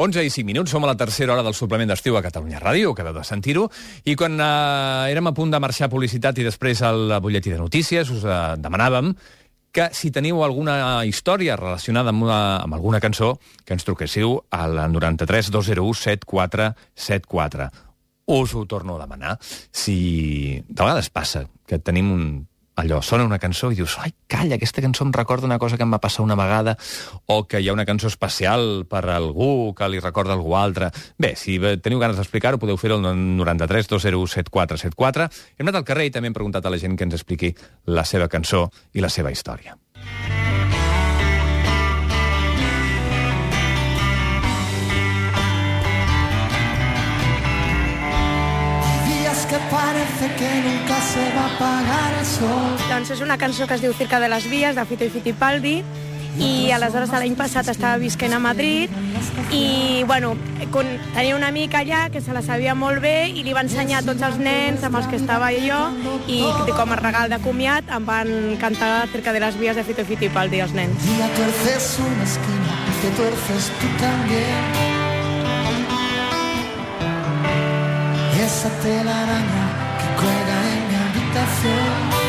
11 i 5 minuts, som a la tercera hora del suplement d'estiu a Catalunya Ràdio, acabeu de sentir-ho, i quan eh, érem a punt de marxar a publicitat i després al butlletí de notícies, us eh, demanàvem que si teniu alguna història relacionada amb, una, amb alguna cançó, que ens truquéssiu al 93 201 7474. Us ho torno a demanar. Si de vegades passa que tenim un allò, sona una cançó i dius, ai, calla, aquesta cançó em recorda una cosa que em va passar una vegada, o que hi ha una cançó especial per a algú que li recorda algú altre. Bé, si teniu ganes d'explicar-ho, podeu fer-ho al 93 201 7474. Hem anat al carrer i també hem preguntat a la gent que ens expliqui la seva cançó i la seva història. que parece que nunca se va a apagar el sol. Doncs és una cançó que es diu Circa de les Vies, de Fito i Fitipaldi, i aleshores l'any passat estava visquent a Madrid i, bueno, tenia una mica allà que se la sabia molt bé i li va ensenyar a tots els nens amb els que estava jo i com a regal de comiat em van cantar Cerca de les Vies de Fito Fitipaldi els nens. Día tuerces una esquina, te tuerces tú también. esa telaraña que cuelga en mi habitación.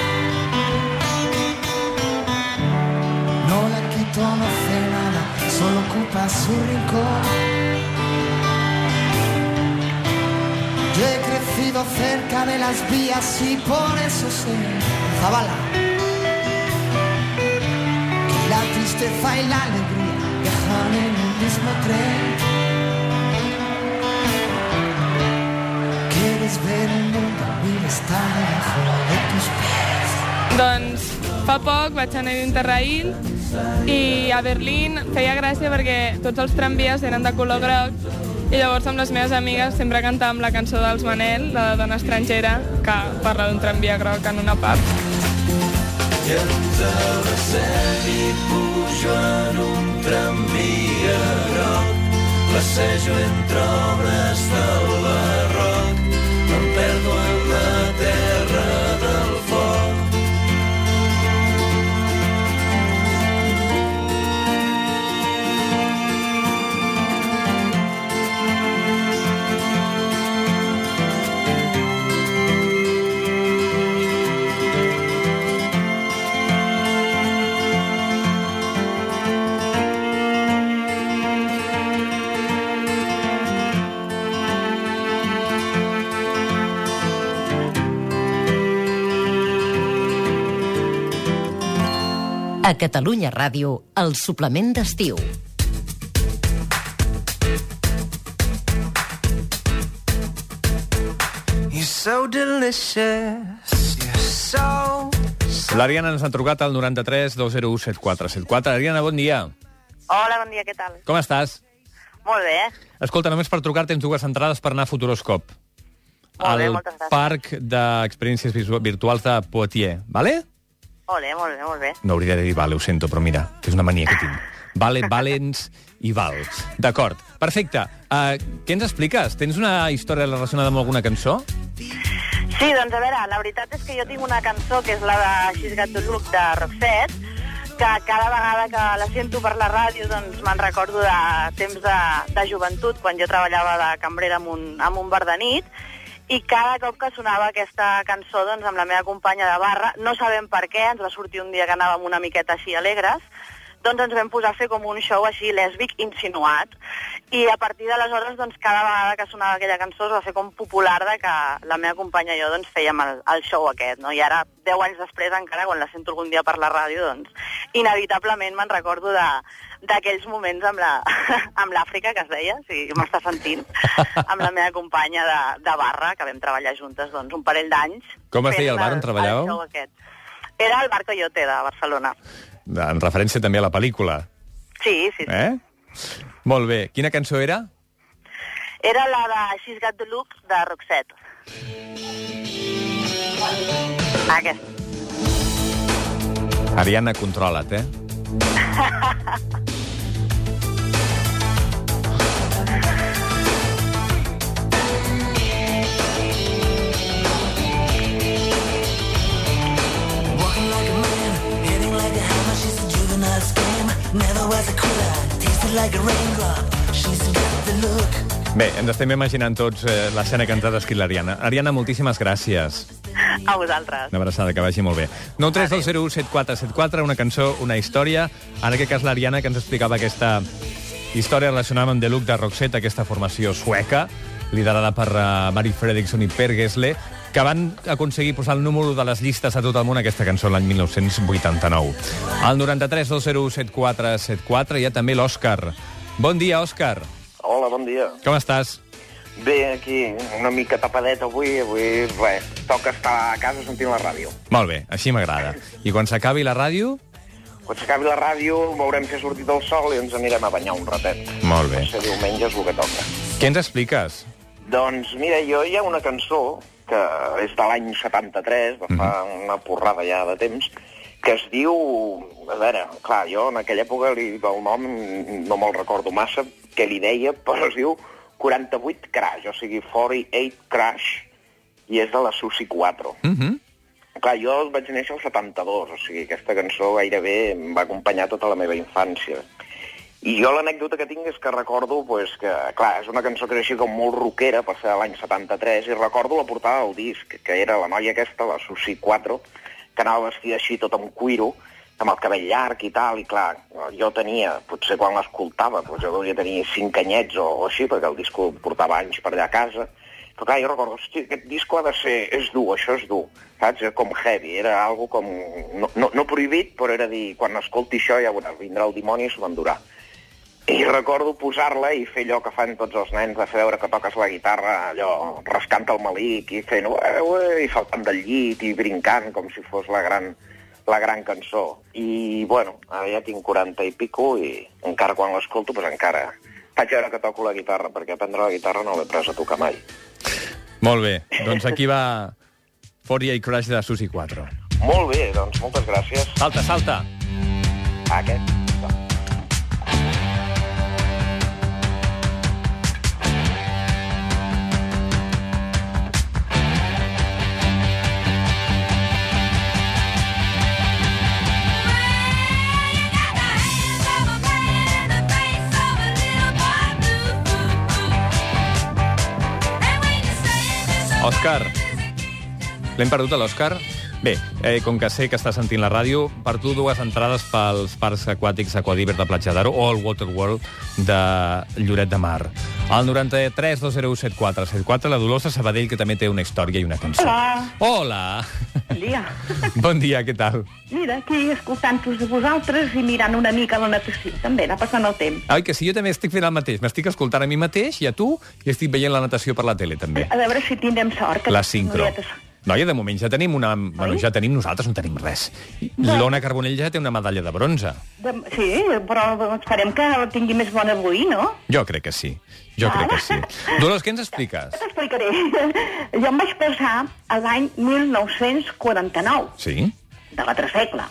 Quito, no hace nada, solo ocupa su rincón. Yo he crecido cerca de las vías y por eso sé, Zabala, que la tristeza y la alegría viajan en el mismo tren. quieres ver el mundo, mira, está debajo de tus pies. Doncs fa poc vaig anar a Interrail i a Berlín feia gràcia perquè tots els tramvies eren de color groc i llavors amb les meves amigues sempre cantàvem la cançó dels Manel, la de dona estrangera, que parla d'un tramvia groc en una part. I ens abracem i pujo en un tramvia groc, passejo entre obres del barroc, em perdo en Catalunya Ràdio, el suplement d'estiu. You're so delicious, you're so... L'Ariana ens ha trucat al 93 201 7474. Ariana, bon dia. Hola, bon dia, què tal? Com estàs? Molt bé. Escolta, només per trucar tens dues entrades per anar a Futuroscop. Molt bé, al moltes gràcies. Parc d'Experiències Virtuals de Poitiers, vale? Molt bé, molt bé, molt bé. No hauria de dir vale, ho sento, però mira, que és una mania que tinc. Vale, valens i val. D'acord, perfecte. Uh, què ens expliques? Tens una història relacionada amb alguna cançó? Sí, doncs a veure, la veritat és que jo tinc una cançó que és la de She's Got to Look de Roxette, que cada vegada que la sento per la ràdio doncs me'n recordo de temps de, de joventut, quan jo treballava de cambrera en un, en un bar de nit, i cada cop que sonava aquesta cançó doncs, amb la meva companya de barra, no sabem per què, ens va sortir un dia que anàvem una miqueta així alegres, doncs ens vam posar a fer com un show així lèsbic insinuat i a partir d'aleshores doncs, cada vegada que sonava aquella cançó es va fer com popular de que la meva companya i jo doncs, fèiem el, el show aquest, no? I ara, 10 anys després encara, quan la sento algun dia per la ràdio, doncs inevitablement me'n recordo de d'aquells moments amb la- amb l'Àfrica, que es deia, si m'està sentint, amb la meva companya de, de barra, que vam treballar juntes doncs, un parell d'anys. Com es deia el bar on treballàveu? Era el Bar Coyote de Barcelona. En referència també a la pel·lícula. Sí, sí, sí. Eh? Molt bé. Quina cançó era? Era la de She's Got the Look de Roxette. Aquesta. Ariana, controla't, eh? Bé, ens estem imaginant tots eh, l'escena que ens ha descrit l'Ariana. Ariana, moltíssimes gràcies. A vosaltres. Una abraçada, que vagi molt bé. 932017474, una cançó, una història. En aquest cas, l'Ariana, que ens explicava aquesta història relacionada amb The Look de Roxette, aquesta formació sueca, liderada per uh, Mari Fredriksson i Per Gessle, que van aconseguir posar el número de les llistes a tot el món aquesta cançó l'any 1989. Al 93 201 7474 hi ha també l'Òscar. Bon dia, Òscar. Hola, bon dia. Com estàs? Bé, aquí, una mica tapadet avui, avui, res, toca estar a casa sentint la ràdio. Molt bé, així m'agrada. I quan s'acabi la ràdio? Quan s'acabi la ràdio veurem si ha sortit el sol i ens anirem a banyar un ratet. Molt bé. Potser diumenge és el que toca. Què ens expliques? Doncs mira, jo hi ha una cançó que és de l'any 73, de fa una porrada ja de temps, que es diu... A veure, clar, jo en aquella època li, el nom no me'l recordo massa, què li deia, però es diu 48 Crash, o sigui, 48 Crash, i és de la Susi 4. Mm -hmm. Clar, jo vaig néixer al 72, o sigui, aquesta cançó gairebé em va acompanyar tota la meva infància. I jo l'anècdota que tinc és que recordo pues, que, clar, és una cançó que era així com molt rockera per ser l'any 73, i recordo la portada del disc, que era la noia aquesta, la Susi 4, que anava vestida així tot amb cuiro, amb el cabell llarg i tal, i clar, jo tenia, potser quan l'escoltava, doncs jo devia tenir cinc anyets o, o així, perquè el disco portava anys per allà a casa, però clar, jo recordo, hosti, aquest disco ha de ser, és dur, això és dur, saps? Era com heavy, era algo com, no, no, no prohibit, però era dir, quan escolti això ja veuràs, vindrà el dimoni i s'ho endurà. I recordo posar-la i fer allò que fan tots els nens, de fer veure que toques la guitarra, allò, rascant el malic i fent ué, ué, i saltant del llit i brincant com si fos la gran, la gran cançó. I, bueno, ara ja tinc 40 i pico i encara quan l'escolto, doncs encara faig veure que toco la guitarra, perquè aprendre la guitarra no l'he pres a tocar mai. Molt bé, doncs aquí va 48 Crash de Susi 4. Molt bé, doncs moltes gràcies. Salta, salta! Aquest. Òscar, l'hem perdut a l'Òscar? Bé, eh, com que sé que està sentint la ràdio, per tu dues entrades pels parcs aquàtics Aquadiver de Platja d'Aro o el Waterworld de Lloret de Mar. Al 93 201 7474, la Dolors de Sabadell, que també té una història i una cançó. Hola. Hola! Bon dia. Bon dia, què tal? Mira, aquí escoltant-vos a vosaltres i mirant una mica la natació. També anar passant el temps. Ai, que sí, jo també estic fent el mateix. M'estic escoltant a mi mateix i a tu, i estic veient la natació per la tele, també. A veure si tindrem sort. Que La sincro. Noia, de moment ja tenim una... Bueno, ja tenim, nosaltres no tenim res. L'Ona Carbonell ja té una medalla de bronze. De, sí, però esperem que la tingui més bona avui, no? Jo crec que sí. Jo crec que sí. Dolors, què ens expliques? T'explicaré. Jo em vaig passar a l'any 1949, Sí? de l'altre segle.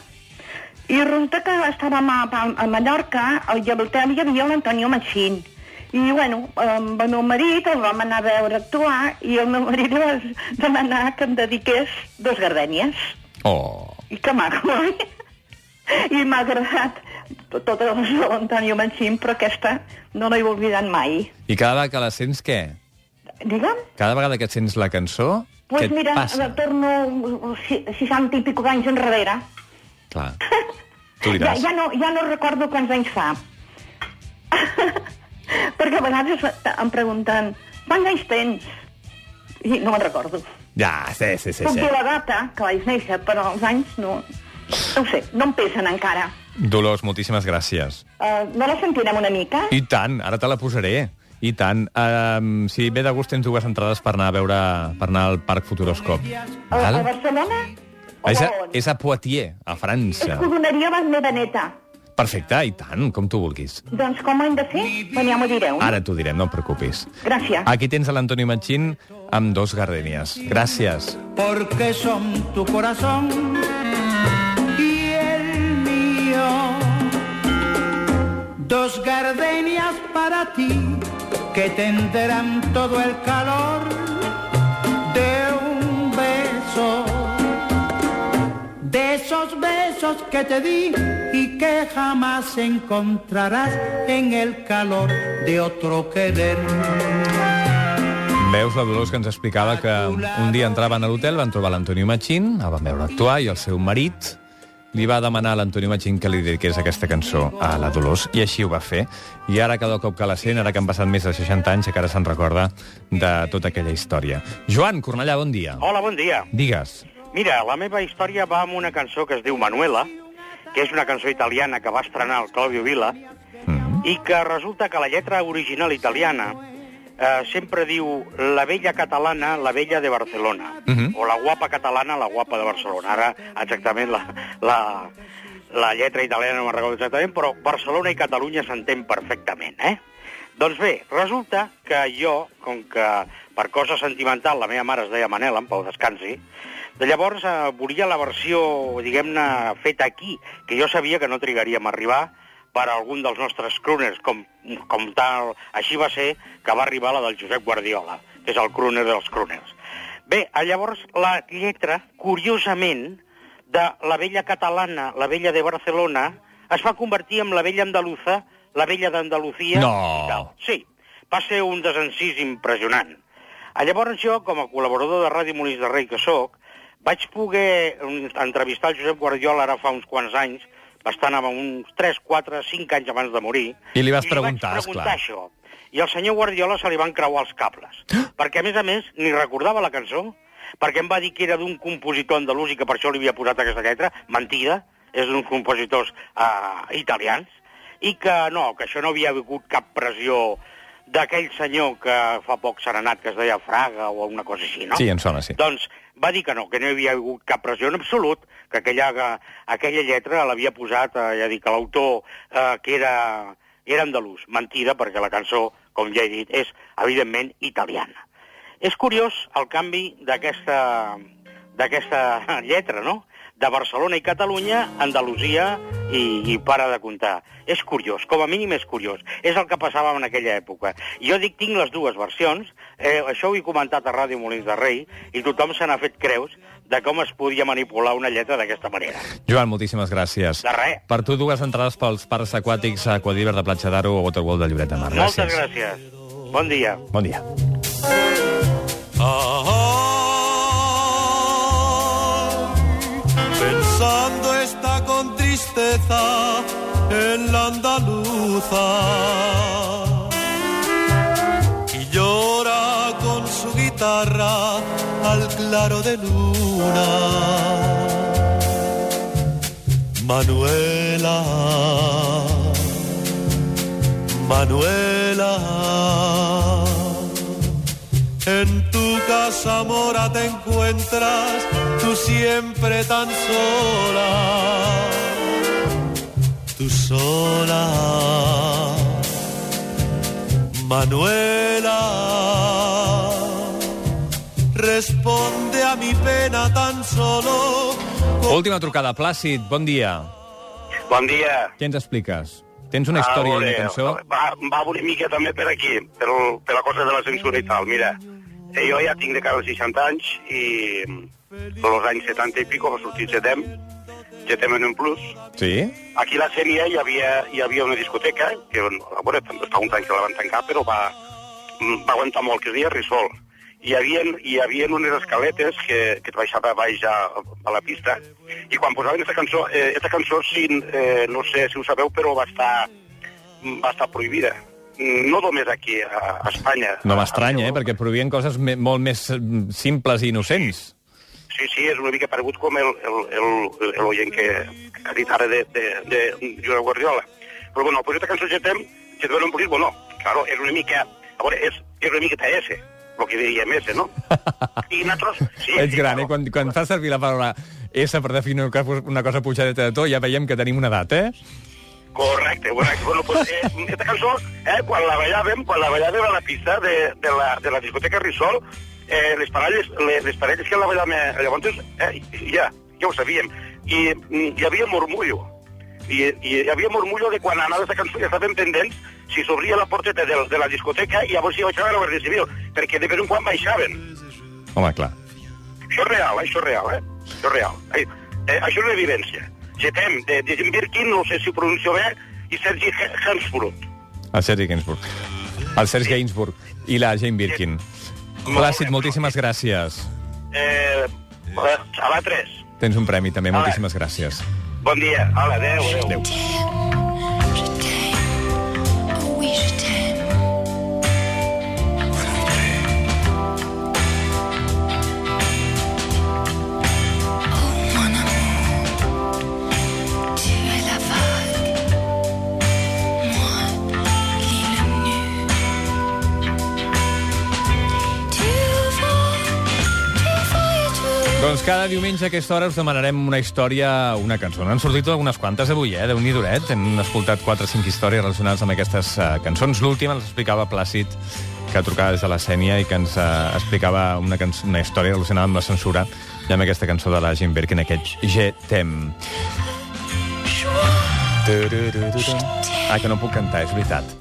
I resulta que estàvem a, a, Mallorca i a l'hotel hi havia l'Antonio Machín. I, bueno, amb el meu marit el vam anar a veure actuar i el meu marit va demanar que em dediqués dos gardènies. Oh, I que maco, oi? I m'ha agradat to- totes les de l'Antonio Machín, però aquesta no l'he oblidat mai. i cada vegada que la sents, què? Digue'm? Cada vegada que et sents la cançó, Pues què et mira, passa? torno si- 60 i pico anys enrere. Clar. Tu Ja, diràs. ja, no, ja no recordo quants anys fa. A vegades em pregunten quants anys tens? I no me'n recordo. Ja, sí, sí, sí. Puc sí. dir la data que vaig néixer, però els anys no... No ho sé, no em pesen encara. Dolors, moltíssimes gràcies. Uh, no la sentirem una mica? I tant, ara te la posaré. I tant. Um, si ve de gust, tens dues entrades per anar a veure per anar al Parc Futuroscop. A, a? Barcelona? O És a, és a Poitiers, a És França. codoneria la meva neta. Perfecte, i tant, com tu vulguis. Doncs com ho hem de fer? Bueno, ja m'ho direu. Ara t'ho direm, no et preocupis. Gràcies. Aquí tens a l'Antoni Machín amb dos gardenies. Gràcies. porque son tu corazón y el mío. Dos gardenias para ti que tendrán todo el calor de un beso, esos besos que te di y que jamás encontrarás en el calor de otro querer. Veus la Dolors que ens explicava que un dia entraven a l'hotel, van trobar l'Antonio Machín, el van veure actuar i el seu marit li va demanar a l'Antonio Machín que li dediqués aquesta cançó a la Dolors, i així ho va fer. I ara, cada cop que la sent, ara que han passat més de 60 anys, encara se'n recorda de tota aquella història. Joan, Cornellà, bon dia. Hola, bon dia. Digues. Mira, la meva història va amb una cançó que es diu Manuela, que és una cançó italiana que va estrenar el Claudio Vila, Mm. i que resulta que la lletra original italiana eh, sempre diu la vella catalana, la vella de Barcelona, Mhm. o la guapa catalana, la guapa de Barcelona. Ara, exactament, la, la, la lletra italiana no me'n recordo exactament, però Barcelona i Catalunya s'entén perfectament, eh? Doncs bé, resulta que jo, com que per cosa sentimental la meva mare es deia Manel, en pau descansi, de llavors eh, volia la versió, diguem-ne, feta aquí, que jo sabia que no trigaríem a arribar per a algun dels nostres crooners, com, com tal, així va ser que va arribar la del Josep Guardiola, que és el crooner dels crooners. Bé, llavors la lletra, curiosament, de la vella catalana, la vella de Barcelona, es va convertir en la vella andaluza, la vella d'Andalusia. No. Sí, va ser un desencís impressionant. Llavors jo, com a col·laborador de Ràdio Molins de Rei que sóc, vaig poder entrevistar el Josep Guardiola ara fa uns quants anys, bastant amb uns 3, 4, 5 anys abans de morir. I li vas I preguntar, vaig esclar. preguntar això. I al senyor Guardiola se li van creuar els cables. perquè, a més a més, ni recordava la cançó, perquè em va dir que era d'un compositor andalús i que per això li havia posat aquesta lletra. Mentida, és d'uns compositors uh, italians. I que no, que això no havia hagut cap pressió d'aquell senyor que fa poc s'ha anat, que es deia Fraga o una cosa així, no? Sí, em sona, sí. Doncs va dir que no, que no hi havia hagut cap pressió en absolut, que aquella, que aquella lletra l'havia posat, eh, ja dic, que l'autor eh, que era, era andalús. Mentida, perquè la cançó, com ja he dit, és evidentment italiana. És curiós el canvi d'aquesta lletra, no? De Barcelona i Catalunya, Andalusia i, i para de comptar. És curiós, com a mínim és curiós. És el que passava en aquella època. Jo dic, tinc les dues versions, eh, això ho he comentat a Ràdio Molins de Rei, i tothom se n'ha fet creus de com es podia manipular una lletra d'aquesta manera. Joan, moltíssimes gràcies. De res. Per tu, dues entrades pels parcs aquàtics a Aquadiver de Platja d'Aro o Waterworld de Lloret de Mar. Moltes Gràcies. gràcies. Bon dia. Bon dia. En la andaluza y llora con su guitarra al claro de luna. Manuela, Manuela. En tu casa mora te encuentras tú siempre tan sola, tú sola, Manuela. Responde a mi pena tan solo. Última trucada, Plàcid, bon dia. Bon dia. Què ens expliques? Tens una història i Ah, una veure, cançó? Va, va una mica també per aquí, per, per la cosa de la censura i tal. Mira, eh, jo ja tinc de cara als 60 anys i mm, als anys 70 i pico va sortir GTM, GTM en un plus. Sí? Aquí a la sèrie hi havia, hi havia una discoteca, que bueno, a veure, també fa uns anys que la van tancar, però va, va aguantar molt, que es deia Risol. Hi havia, hi havia unes escaletes que, que et baixava baix a, a la pista, i quan posaven aquesta cançó, eh, aquesta cançó, sí, eh, no sé si ho sabeu, però va estar, va estar prohibida. No només aquí, a, a Espanya. No m'estranya, eh? Perquè prohibien coses me molt més mm, simples i innocents. Sí, sí, és una mica paregut com el, el, el, el oient que, que ha dit ara de, de, de Josep Guardiola. Però bueno, pues esta cançó que tem, que te un bueno, claro, és una mica, a veure, és, és una miqueta S, el que diríem S, no? I nosaltres, sí, Ets gran, eh? Quan, quan fas servir la paraula S per definir una cosa- pujadeta de to, ja veiem que tenim una edat, eh? Correcte, bueno, bueno pues, eh, esta cançó, eh, quan la ballàvem, quan la ballàvem a la pista de, de, la, de la discoteca Risol, eh, les, parelles, les, les parelles que la ballàvem eh, llavors, eh, ja, ja ho sabíem, i mm, hi havia murmullo, i, i hi havia murmullo de quan anava aquesta cançó i estàvem pendents si s'obria la porteta de, de la discoteca i llavors hi baixava la Guàrdia Civil, perquè de per un quan baixaven. Home, clar. Això és real, eh? això és real, eh? Això és real. Eh, això és una evidència. Getem, de, de Jim Birkin, no sé si ho pronuncio bé, i Sergi Hansburg. El Sergi Gainsbourg. El Sergi Gainsbourg i la Jane Birkin. Plàcid, moltíssimes gràcies. Eh, a la 3. Tens un premi també, moltíssimes gràcies. Bon dia. Hola, adeu, adeu. Adéu. Doncs cada diumenge a aquesta hora us demanarem una història, una cançó. N'han sortit algunes quantes avui, eh? Déu-n'hi duret. Hem escoltat 4 o 5 històries relacionades amb aquestes uh, cançons. L'última ens explicava Plàcid, que trucava des de la Sènia i que ens uh, explicava una, cançó, una història relacionada amb la censura i amb aquesta cançó de la Jim Birkin, aquest Je t'aime. Ah, que no puc cantar, és veritat.